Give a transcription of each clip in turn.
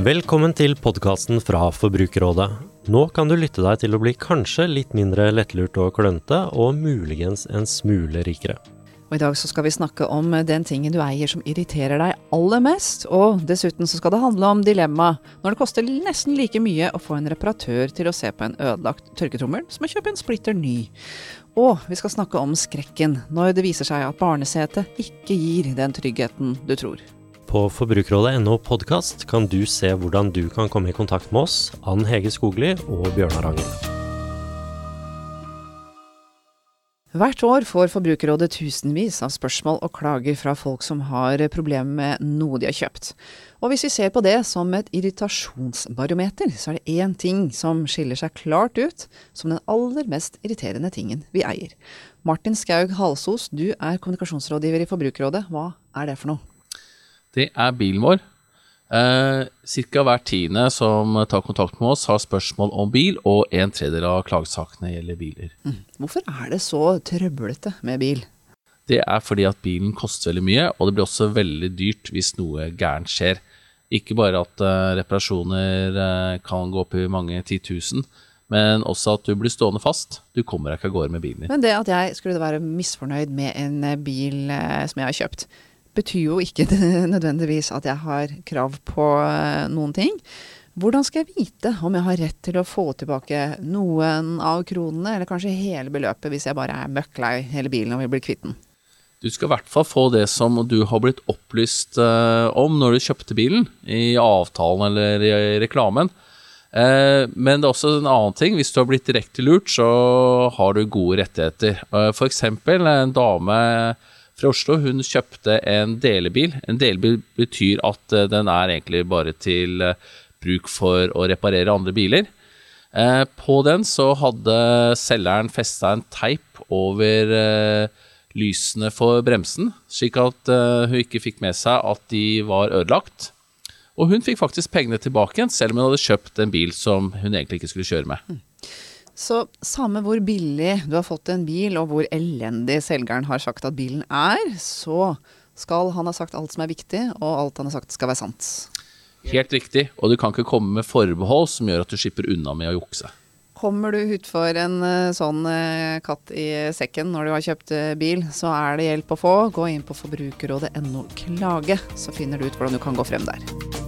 Velkommen til podkasten fra Forbrukerrådet. Nå kan du lytte deg til å bli kanskje litt mindre lettlurt og klønete, og muligens en smule rikere. Og I dag så skal vi snakke om den tingen du eier som irriterer deg aller mest. Og dessuten så skal det handle om dilemma når det koster nesten like mye å få en reparatør til å se på en ødelagt tørketrommel som å kjøpe en splitter ny. Og vi skal snakke om skrekken når det viser seg at barnesetet ikke gir den tryggheten du tror. På forbrukerrådet.no podkast kan du se hvordan du kan komme i kontakt med oss, Ann Hege Skogli og Bjørnar Angen. Hvert år får Forbrukerrådet tusenvis av spørsmål og klager fra folk som har problemer med noe de har kjøpt. Og hvis vi ser på det som et irritasjonsbarometer, så er det én ting som skiller seg klart ut som den aller mest irriterende tingen vi eier. Martin Skaug Halsos, du er kommunikasjonsrådgiver i Forbrukerrådet. Hva er det for noe? Det er bilen vår. Eh, Ca. hver tiende som tar kontakt med oss, har spørsmål om bil, og en tredjedel av klagesakene gjelder biler. Mm. Hvorfor er det så trøblete med bil? Det er fordi at bilen koster veldig mye, og det blir også veldig dyrt hvis noe gærent skjer. Ikke bare at uh, reparasjoner uh, kan gå opp i mange titusen, men også at du blir stående fast. Du kommer deg ikke av gårde med bilen din. Men det at jeg skulle være misfornøyd med en bil uh, som jeg har kjøpt, betyr jo ikke nødvendigvis at jeg har krav på eh, noen ting. Hvordan skal jeg vite om jeg har rett til å få tilbake noen av kronene, eller kanskje hele beløpet, hvis jeg bare er møkklei hele bilen og vil bli kvitt den? Du skal i hvert fall få det som du har blitt opplyst uh, om når du kjøpte bilen, i avtalen eller i reklamen. Uh, men det er også en annen ting. Hvis du har blitt direkte lurt, så har du gode rettigheter. For F.eks. en dame fra Oslo. Hun kjøpte en delebil. En delebil betyr at eh, den er egentlig bare til eh, bruk for å reparere andre biler. Eh, på den så hadde selgeren festa en teip over lysene for bremsen, slik at hun ikke fikk med seg at de var ødelagt. Og hun fikk faktisk pengene tilbake igjen, selv om hun hadde kjøpt en bil som hun egentlig ikke skulle kjøre med. Så samme hvor billig du har fått en bil, og hvor elendig selgeren har sagt at bilen er, så skal han ha sagt alt som er viktig, og alt han har sagt skal være sant. Helt riktig, og du kan ikke komme med forbehold som gjør at du slipper unna med å jukse. Kommer du utfor en eh, sånn eh, katt i sekken når du har kjøpt eh, bil, så er det hjelp å få. Gå inn på forbrukerrådet.no klage, så finner du ut hvordan du kan gå frem der.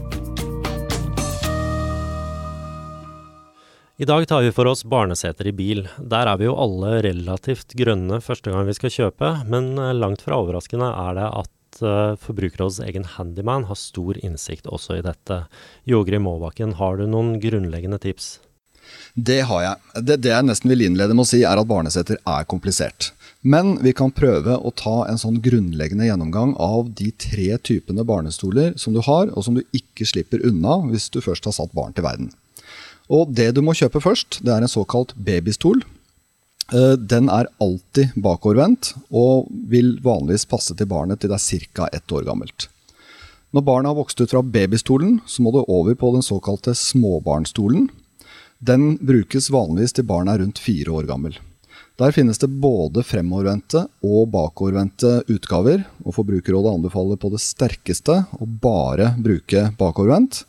I dag tar vi for oss barneseter i bil. Der er vi jo alle relativt grønne første gang vi skal kjøpe, men eh, langt fra overraskende er det at uh, Forbrukerrådets egen handyman har stor innsikt også i dette. Jogrid Maabakken, har du noen grunnleggende tips? Det har jeg. Det, det jeg nesten vil innlede med å si, er at barneseter er komplisert. Men vi kan prøve å ta en sånn grunnleggende gjennomgang av de tre typene barnestoler som du har, og som du ikke slipper unna hvis du først har satt barn til verden. Og det du må kjøpe først, det er en såkalt babystol. Eh, den er alltid bakovervendt og vil vanligvis passe til barnet til det er ca. ett år gammelt. Når barnet har vokst ut fra babystolen, så må du over på den såkalte småbarnstolen. Den brukes vanligvis til barnet er rundt fire år gammel. Der finnes det både fremovervendte og bakovervendte utgaver, og Forbrukerrådet anbefaler på det sterkeste å bare bruke bakovervendt.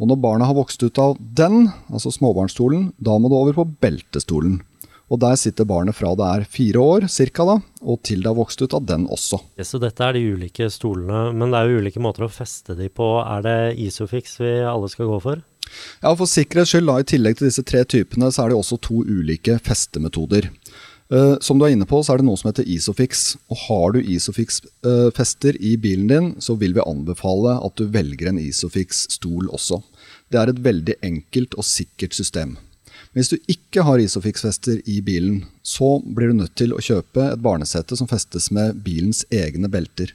Og når barna har vokst ut av den, altså småbarnsstolen, da må du over på beltestolen. Og der sitter barnet fra det er fire år cirka da, og til det har vokst ut av den også. Ja, så dette er de ulike stolene, men det er jo ulike måter å feste de på. Er det Isofix vi alle skal gå for? Ja, for sikkerhets skyld, da, i tillegg til disse tre typene, så er det også to ulike festemetoder. Uh, som du er inne på, så er det noe som heter Isofix. Og har du Isofix-fester i bilen din, så vil vi anbefale at du velger en Isofix-stol også. Det er et veldig enkelt og sikkert system. Hvis du ikke har Isofix-fester i bilen, så blir du nødt til å kjøpe et barnesete som festes med bilens egne belter.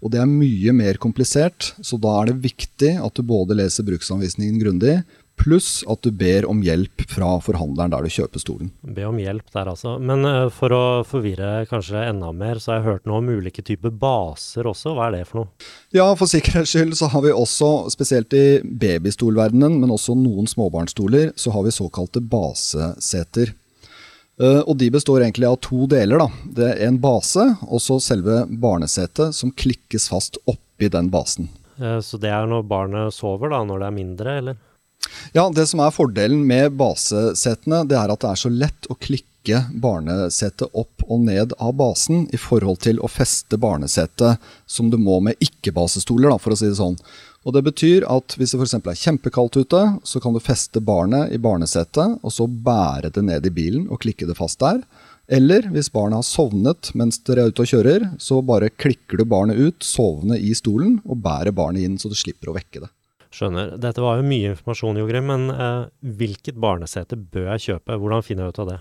Og det er mye mer komplisert, så da er det viktig at du både leser bruksanvisningen grundig, pluss at du ber om hjelp fra forhandleren der du kjøper stolen. Be om hjelp der, altså. Men uh, for å forvirre kanskje enda mer, så har jeg hørt noe om ulike typer baser også. Hva er det for noe? Ja, for sikkerhets skyld så har vi også, spesielt i babystolverdenen, men også noen småbarnsstoler, så har vi såkalte baseseter. Uh, og de består egentlig av to deler. da. Det er en base, og så selve barnesetet som klikkes fast oppi den basen. Eh, så det er når barnet sover, da, når det er mindre, eller? Ja, det som er fordelen med basesetene, det er at det er så lett å klikke barnesetet opp og ned av basen i forhold til å feste barnesetet som du må med ikke-basestoler, for å si det sånn. Og Det betyr at hvis det f.eks. er kjempekaldt ute, så kan du feste barnet i barnesetet, og så bære det ned i bilen og klikke det fast der. Eller hvis barnet har sovnet mens dere er ute og kjører, så bare klikker du barnet ut, sovende i stolen, og bærer barnet inn så du slipper å vekke det. Skjønner. Dette var jo mye informasjon, Jogrim, men eh, hvilket barnesete bør jeg kjøpe? Hvordan finner jeg ut av det?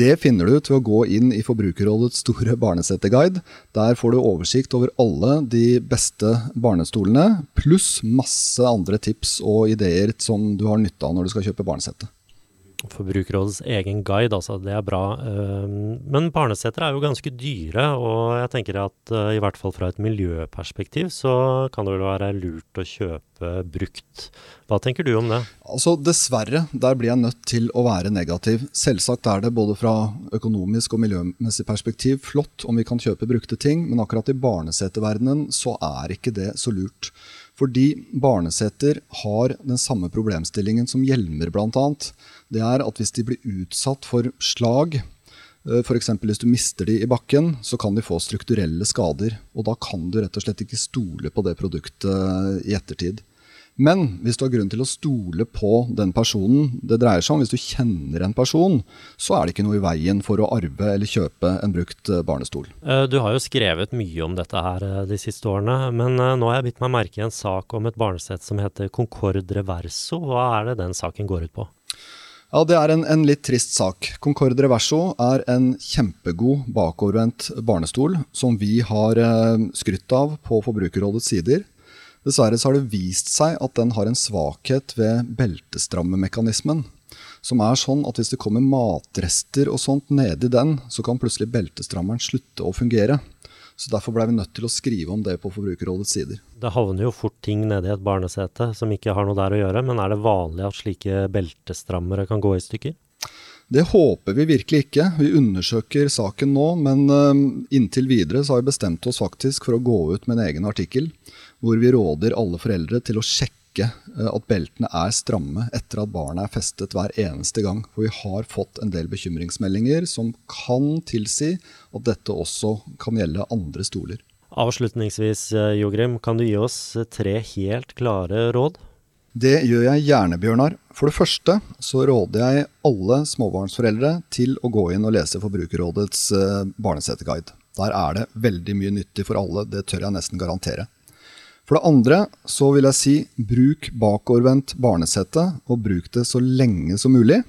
Det finner du til å gå inn i Forbrukerrådets store barneseteguide. Der får du oversikt over alle de beste barnestolene, pluss masse andre tips og ideer som du har nytte av når du skal kjøpe barnesete. Forbrukerrådets egen guide, altså. Det er bra. Ehm, men barneseter er jo ganske dyre, og jeg tenker at eh, i hvert fall fra et miljøperspektiv så kan det vel være lurt å kjøpe brukt. Hva tenker du om det? Altså Dessverre, der blir jeg nødt til å være negativ. Selvsagt er det både fra økonomisk og miljømessig perspektiv flott om vi kan kjøpe brukte ting, men akkurat i barneseterverdenen så er ikke det så lurt. Fordi barneseter har den samme problemstillingen som hjelmer, bl.a. Det er at hvis de blir utsatt for slag, eh, f.eks. hvis du mister de i bakken, så kan de få strukturelle skader. Og da kan du rett og slett ikke stole på det produktet i ettertid. Men hvis du har grunn til å stole på den personen det dreier seg om, hvis du kjenner en person, så er det ikke noe i veien for å arve eller kjøpe en brukt eh, barnestol. Eh, du har jo skrevet mye om dette her eh, de siste årene, men nå har jeg bitt meg merke i en sak om et barnesett som heter Concord Reverso. Hva er det den saken går ut på? Ja, Det er en, en litt trist sak. Concorde Reverso er en kjempegod bakovervendt barnestol som vi har skrytt av på Forbrukerrådets sider. Dessverre så har det vist seg at den har en svakhet ved beltestrammemekanismen. Som er sånn at hvis det kommer matrester og sånt nedi den, så kan plutselig beltestrammeren slutte å fungere. Så Derfor ble vi nødt til å skrive om det på Forbrukerrådets sider. Det havner jo fort ting nedi et barnesete som ikke har noe der å gjøre, men er det vanlig at slike beltestrammere kan gå i stykker? Det håper vi virkelig ikke. Vi undersøker saken nå, men uh, inntil videre så har vi bestemt oss faktisk for å gå ut med en egen artikkel hvor vi råder alle foreldre til å sjekke eh, at beltene er stramme etter at barnet er festet hver eneste gang. For vi har fått en del bekymringsmeldinger som kan tilsi at dette også kan gjelde andre stoler. Avslutningsvis, eh, Jogrim, kan du gi oss tre helt klare råd? Det gjør jeg gjerne, Bjørnar. For det første så råder jeg alle småbarnsforeldre til å gå inn og lese Forbrukerrådets eh, barneseteguide. Der er det veldig mye nyttig for alle, det tør jeg nesten garantere. For det andre så vil jeg si bruk bakovervendt barnesete, og bruk det så lenge som mulig.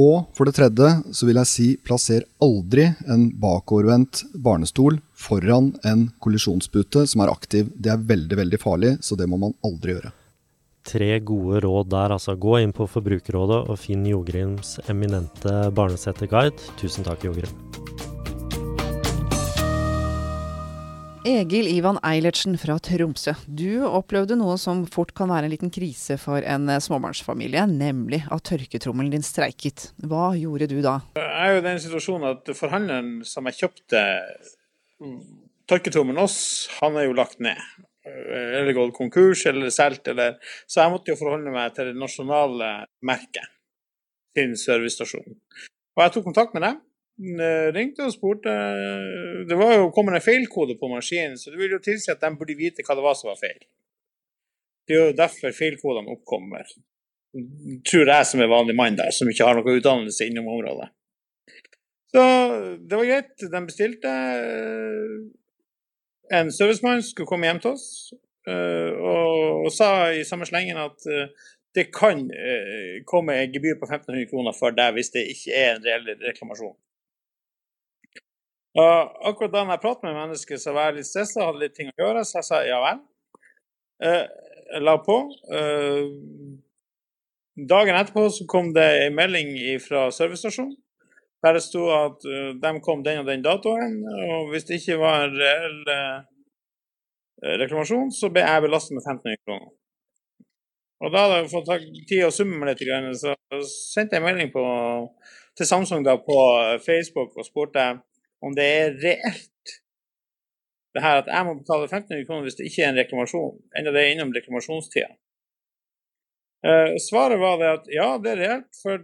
Og for det tredje så vil jeg si plasser aldri en bakovervendt barnestol foran en kollisjonspute som er aktiv. Det er veldig, veldig farlig, så det må man aldri gjøre. Tre gode råd der, altså. Gå inn på Forbrukerrådet og finn Jogrims eminente barneseteguide. Tusen takk, Jogrim. Egil Ivan Eilertsen fra Tromsø. Du opplevde noe som fort kan være en liten krise for en eh, småbarnsfamilie, nemlig at tørketrommelen din streiket. Hva gjorde du da? Jeg er jo i den situasjonen at forhandleren som jeg kjøpte mm, tørketrommelen hos, han er jo lagt ned. Eller gått konkurs eller solgt, eller Så jeg måtte jo forholde meg til det nasjonale merket sin servicestasjon. Og jeg tok kontakt med dem ringte og spurte Det var jo kommet en feilkode på maskinen, så det vil jo tilsi at de burde vite hva det var som var feil. Det er jo derfor feilkodene oppkommer. Tror jeg som er vanlig mann der, som ikke har noe utdannelse innom området. Så det var greit. De bestilte. Eh, en servicemann skulle komme hjem til oss eh, og sa i samme slengen at det kan komme gebyr på 1500 kroner for deg hvis det ikke er en reell reklamasjon. Og akkurat da jeg pratet med mennesket, så var jeg litt stressa, hadde litt ting å gjøre, så jeg sa ja vel. Eh, jeg la på. Eh, dagen etterpå så kom det en melding fra servicestasjonen der det sto at de kom den og den datoen, og hvis det ikke var en reell reklamasjon, så ble jeg belastet med 1500 kroner. Og da hadde jeg fått tid å summe meg litt, så sendte jeg en melding på, til Samsung da på Facebook og spurte om det er reelt det her at jeg må betale 1500 kroner hvis det ikke er en reklamasjon, enda det er innom reklamasjonstida. Uh, svaret var det at ja, det er reelt, for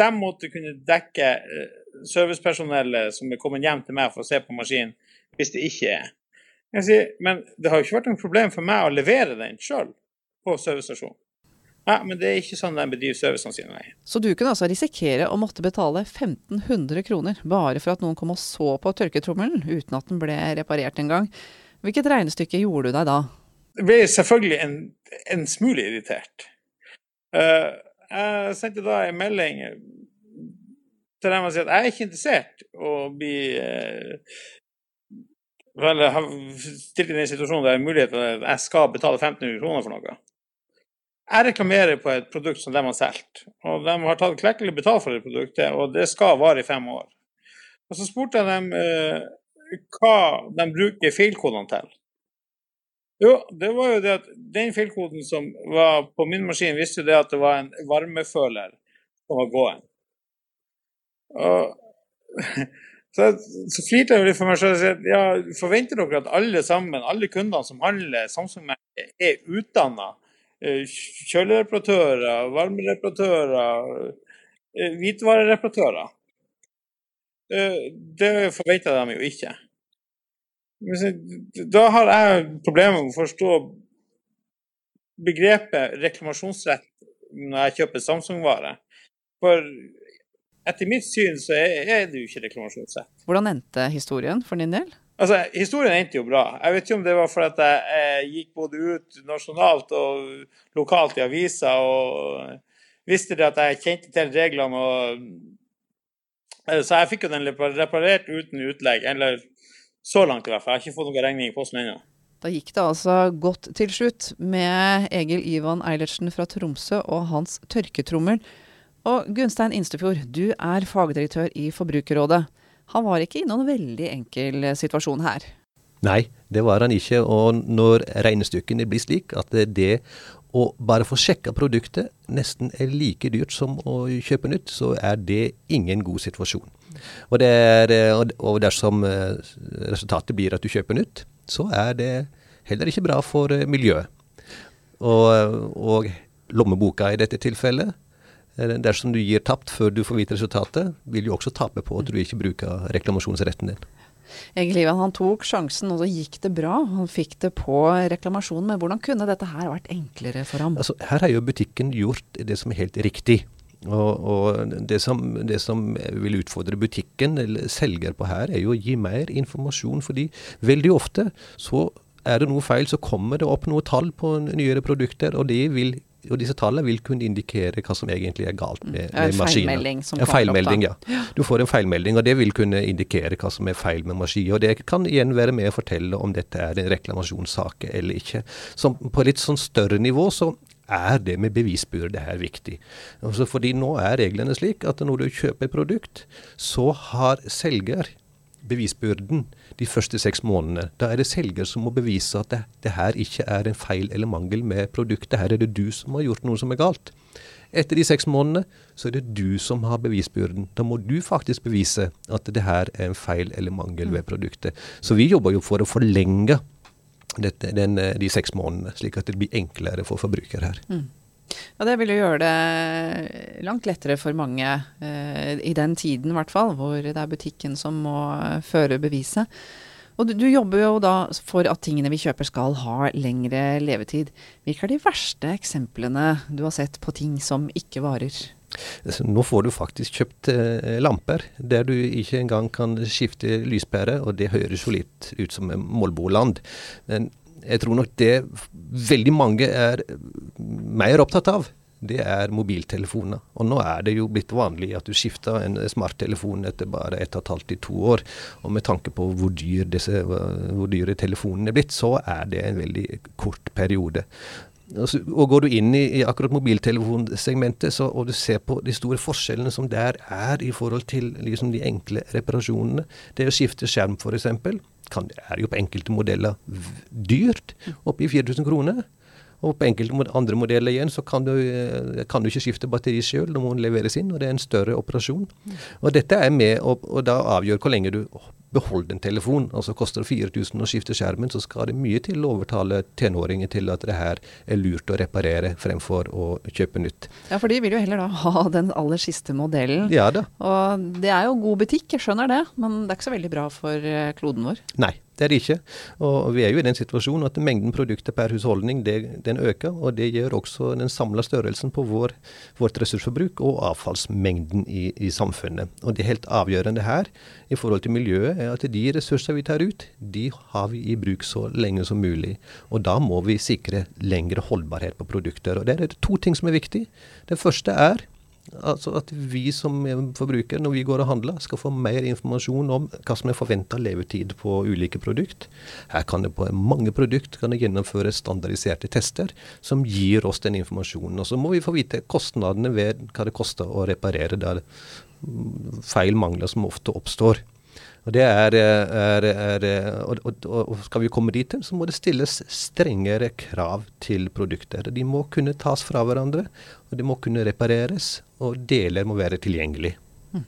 de måtte kunne dekke uh, servicepersonellet som er kommet hjem til meg for å se på maskinen, hvis det ikke er. Sier, men det har jo ikke vært noe problem for meg å levere den sjøl på servicestasjonen. Ja, men det er ikke sånn de bedriver servicene sine, nei. Så du kunne altså risikere å måtte betale 1500 kroner bare for at noen kom og så på tørketrommelen, uten at den ble reparert engang. Hvilket regnestykke gjorde du deg da? Jeg ble selvfølgelig en, en smule irritert. Uh, jeg sendte da en melding til dem og sa at jeg er ikke interessert å bli uh, vel, har stilt i den situasjonen der mulighet til at jeg skal betale 1500 kroner for noe. Jeg reklamerer på et produkt som de har solgt, og de har tatt klekkelig betalt for det produktet, og det skal vare i fem år. Og Så spurte jeg dem eh, hva de bruker feilkodene til. Jo, det var jo det at den feilkoden som var på min maskin, visste jo det at det var en varmeføler som var gåen. Og så, så flirte jeg litt for meg selv og sa ja, forventer dere at alle sammen, alle kundene som handler Samsung-merket, er utdanna kjølereparatører, varmereparatører, eh, hvitvarereparatører. Eh, det forventer de jo ikke. Da har jeg problemer med å forstå begrepet reklamasjonsrett når jeg kjøper Samsung-vare. For etter mitt syn så er det jo ikke reklamasjonsrett. Hvordan endte historien for din del? Altså, Historien endte jo bra. Jeg vet ikke om det var fordi jeg, jeg gikk både ut nasjonalt og lokalt i aviser og visste det at jeg kjente til reglene. og eh, Så jeg fikk jo den reparert uten utlegg. Eller så langt, i hvert fall. Jeg har ikke fått noen regning i posten ennå. Da gikk det altså godt til slutt med Egil Ivan Eilertsen fra Tromsø og hans tørketrommel. Og Gunstein Instefjord, du er fagdirektør i Forbrukerrådet. Han var ikke i noen veldig enkel eh, situasjon her. Nei, det var han ikke. Og når regnestykkene blir slik at det å bare få sjekka produktet nesten er like dyrt som å kjøpe nytt, så er det ingen god situasjon. Og, er, eh, og dersom eh, resultatet blir at du kjøper nytt, så er det heller ikke bra for miljøet. Og, og lommeboka i dette tilfellet dersom du gir tapt før du får vite resultatet, vil du også tape på at du ikke bruker reklamasjonsretten din. Ivan han tok sjansen, og så gikk det bra. Han fikk det på reklamasjonen. Men hvordan kunne dette her vært enklere for ham? Altså, her har jo butikken gjort det som er helt riktig. Og, og det, som, det, som, vil utfordre butikken eller selger på her, er jo å gi mer informasjon. Fordi veldig ofte så er det noe feil, så kommer det opp noe tall på nyere produkter, og det vil og disse tallene vil kunne indikere hva som egentlig er galt med, med mm. maskinen. Feilmelding som ja, feilmelding, ja. Du får en feilmelding, og det vil kunne indikere hva som er feil med maskinen. Og det kan igjen være med å fortelle om dette er en reklamasjonssak eller ikke. Så på litt sånn større nivå så er det med bevisbyrde her viktig. Altså fordi nå er reglene slik at når du kjøper et produkt, så har selger bevisbyrden de første seks månedene. Da er det selger som må bevise at det, det, her ikke er en feil eller mangel med produktet. Her er det du som har gjort noe som er galt. Etter de seks månedene så er det du som har bevisbyrden. Da må du faktisk bevise at det her er en feil eller mangel ved produktet. Så vi jobber jo for å forlenge dette, den, de seks månedene, slik at det blir enklere for forbrukere her. Mm. Ja, det vil jo gjøre det langt lettere for mange, eh, i den tiden i hvert fall, hvor det er butikken som må føre beviset. Og du, du, jobber jo da for at tingene vi kjøper skal ha lengre levetid. Hvilke er de verste eksemplene du har sett på ting som ikke varer? Nå får du faktisk kjøpt eh, lamper der du ikke engang kan skifte lyspære, og det høres jo litt ut som målboland. Men jeg tror nok det veldig mange er mer opptatt av, det er mobiltelefoner. Og nå er det jo blitt vanlig at du skifter en smarttelefon etter bare ett og et halvt til to år. Og med tanke på hvor, dyr disse, hvor dyre telefonene er blitt, så er det en veldig kort periode. Og Går du inn i, i akkurat mobiltelefonsegmentet så, og du ser på de store forskjellene som der er i forhold til liksom de enkle reparasjonene Det å skifte skjerm f.eks. er jo på enkelte modeller dyrt, oppi 4000 kroner. Og på enkelte andre modeller igjen så kan du, eh, kan du ikke skifte batteri sjøl, da må leveres inn, og det er en større operasjon. Og dette er med å og da avgjør hvor lenge du beholde en telefon. Altså Koster det 4000 å skifte skjermen, så skal det mye til å overtale tenåringer til at det her er lurt å reparere fremfor å kjøpe nytt. Ja, for de vil jo heller da ha den aller siste modellen. Ja da. Og det er jo god butikk, jeg skjønner det, men det er ikke så veldig bra for eh, kloden vår. Nei, det er det ikke. Og vi er jo i den situasjonen at mengden produkter per husholdning det, den øker. Og det gjør også den samla størrelsen på vår, vårt ressursforbruk og avfallsmengden i, i, samfunnet. Og det helt avgjørende her i forhold til miljøet er at de ressurser vi tar ut, de har vi i bruk så lenge som mulig. Og da må vi sikre lengre holdbarhet på produkter. Og det er to ting som er viktig. Det første er Altså at vi som forbrukere, når vi går og handler, skal få mer informasjon om hva som er forventa levetid på ulike produkt. Her kan det på mange produkt kan det gjennomføres standardiserte tester som gir oss den informasjonen. Og så må vi få vite kostnadene ved hva det koster å reparere der feil mangler som ofte oppstår. Og, det er, er, er og, og, og, Skal vi komme dit, så må det stilles strengere krav til produkter. De må kunne tas fra hverandre, og de må kunne repareres, og deler må være tilgjengelig. Hmm.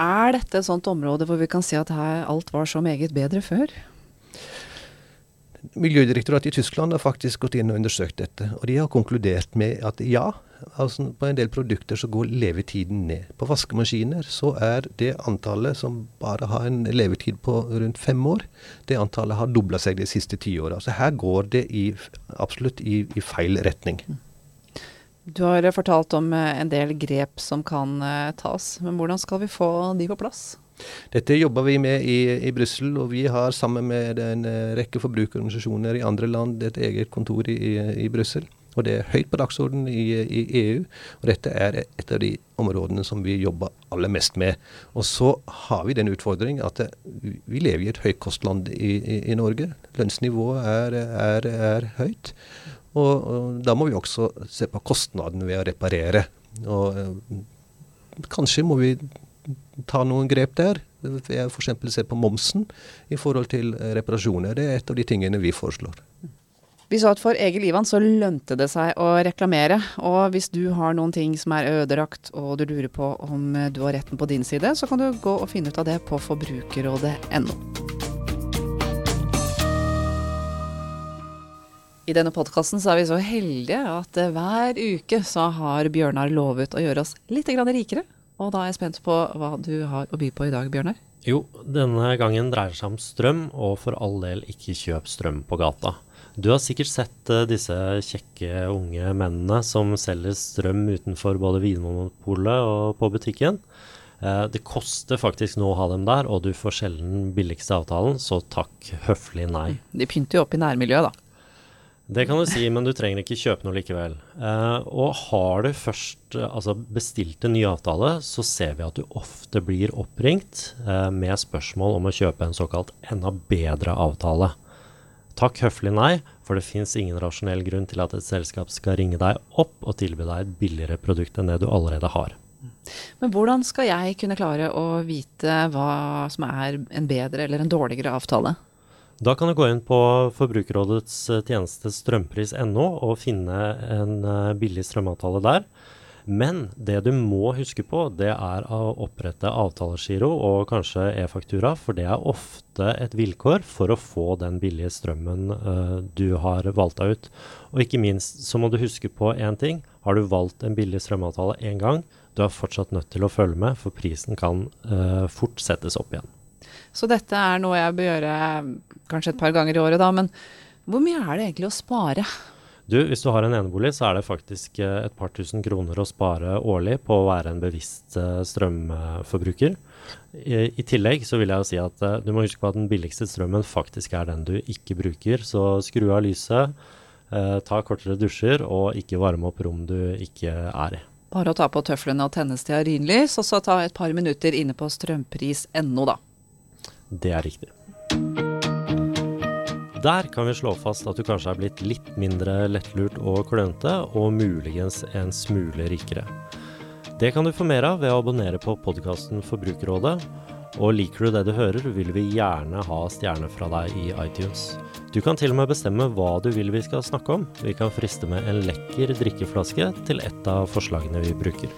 Er dette et sånt område hvor vi kan si at her alt var så meget bedre før? Miljødirektoratet i Tyskland har faktisk gått inn og undersøkt dette. Og de har konkludert med at ja, altså på en del produkter så går levetiden ned. På vaskemaskiner så er det antallet som bare har en levetid på rundt fem år, det antallet har dobla seg de siste ti åra. Så her går det i, absolutt i, i, feil retning. Du har fortalt om eh, en del grep som kan uh, tas, men hvordan skal vi få de på plass? Dette jobber vi med i, i Brussel, og vi har sammen med en uh, rekke forbrukerorganisasjoner i andre land et eget kontor i, i Brussel. Og det er høyt på dagsordenen i, i, EU. Og dette er et av de områdene som vi jobber aller mest med. Og så har vi den utfordring at vi lever i et høykostland i, i, i Norge. Lønnsnivået er, er, er høyt. Og, og, da må vi også se på kostnadene ved å reparere. Og eh, kanskje må vi ta noen grep der. F.eks. se på momsen i forhold til reparasjoner. Det er et av de tingene vi foreslår. Vi så at for Egil Ivan så lønte det seg å reklamere. Og hvis du har noen ting som er ødelagt og du lurer på om du har retten på din side, så kan du gå og finne ut av det på forbrukerrådet.no. I denne podkasten så er vi så heldige at hver uke så har Bjørnar lovet å gjøre oss litt rikere. Og da er jeg spent på hva du har å by på i dag, Bjørnar. Jo, denne gangen dreier det seg om strøm, og for all del ikke kjøp strøm på gata. Du har sikkert sett uh, disse kjekke unge mennene som selger strøm utenfor både Vinmonopolet og på butikken. Uh, det koster faktisk noe å ha dem der, og du får sjelden billigste avtalen, så takk høflig nei. De pynter jo opp i nærmiljøet, da. Det kan du si, men du trenger ikke kjøpe noe likevel. Uh, og har du først altså bestilt en ny avtale, så ser vi at du ofte blir oppringt med spørsmål om å kjøpe en såkalt enda bedre avtale. Takk høflig nei, for det fins ingen rasjonell grunn til at et selskap skal ringe deg opp og tilby deg et billigere produkt enn det du allerede har. Men hvordan skal jeg kunne klare å vite hva som er en bedre eller en dårligere avtale? Da kan du gå inn på Forbrukerrådets eh, tjeneste strømpris.no og finne en eh, billig strømavtale der. Men det du må huske på, det er å opprette avtalegiro og kanskje e-faktura, for det er ofte et vilkår for å få den billige strømmen uh, du har valgt deg ut. Og ikke minst så må du huske på én ting. Har du valgt en billig strømavtale én gang, du er fortsatt nødt til å følge med, for prisen kan uh, fort settes opp igjen. Så dette er noe jeg bør gjøre kanskje et par ganger i året, da. Men hvor mye er det egentlig å spare? Du, hvis du har en enebolig, så er det faktisk eh, et par tusen kroner å spare årlig på å være en bevisst eh, strømforbruker. I, I, tillegg så vil jeg jo si at uh, du må huske på at den billigste strømmen faktisk er den du ikke bruker. Så skru av lyset, eh, ta kortere dusjer, og ikke varme opp rom du ikke er i. Bare å ta på tøflene og tenne stearinlys, og så ta et par minutter inne på strømpris.no, da. Det er riktig. Der kan vi slå fast at du kanskje er blitt litt mindre lettlurt og klønete, og muligens en smule rikere. Det kan du få mer av ved å abonnere på podkasten Forbrukerrådet. Og liker du det du hører, vil vi gjerne ha stjerne fra deg i iTunes. Du kan til og med bestemme hva du vil vi skal snakke om. Vi kan friste med en lekker drikkeflaske til et av forslagene vi bruker.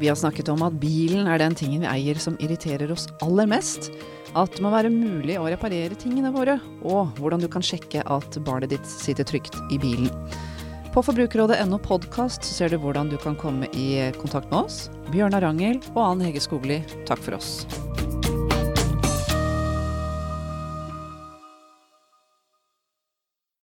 Vi har snakket om at bilen er den tingen vi eier som irriterer oss aller mest. At det må være mulig å reparere tingene våre, og hvordan du kan sjekke at barnet ditt sitter trygt i bilen. På forbrukerrådet.no podkast ser du hvordan du kan komme i kontakt med oss. Bjørnar Rangel og Ann Hege Skogli, takk for oss.